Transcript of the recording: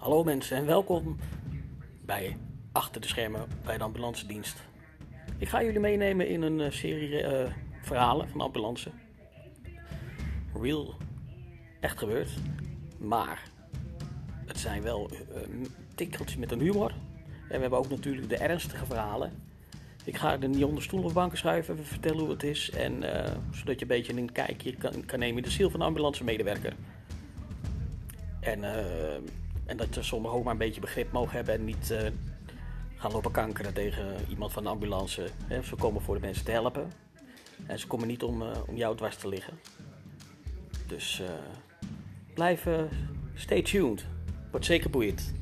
Hallo mensen en welkom bij Achter de Schermen bij de Ambulance Dienst. Ik ga jullie meenemen in een eh, serie eh, verhalen van ambulance. Real, echt gebeurd. Maar het zijn wel uh, tikkeltjes met een humor. En we hebben ook natuurlijk de ernstige verhalen. Ik ga er niet onder stoel of banken schuiven, even vertellen hoe het is. En zodat je een beetje een kijkje kan, kan nemen in de ziel van de ambulance medewerker. En en dat ze sommigen ook maar een beetje begrip mogen hebben en niet uh, gaan lopen kankeren tegen iemand van de ambulance. Ze komen voor de mensen te helpen. En ze komen niet om, uh, om jou dwars te liggen. Dus uh, blijf, stay tuned. Wordt zeker boeiend.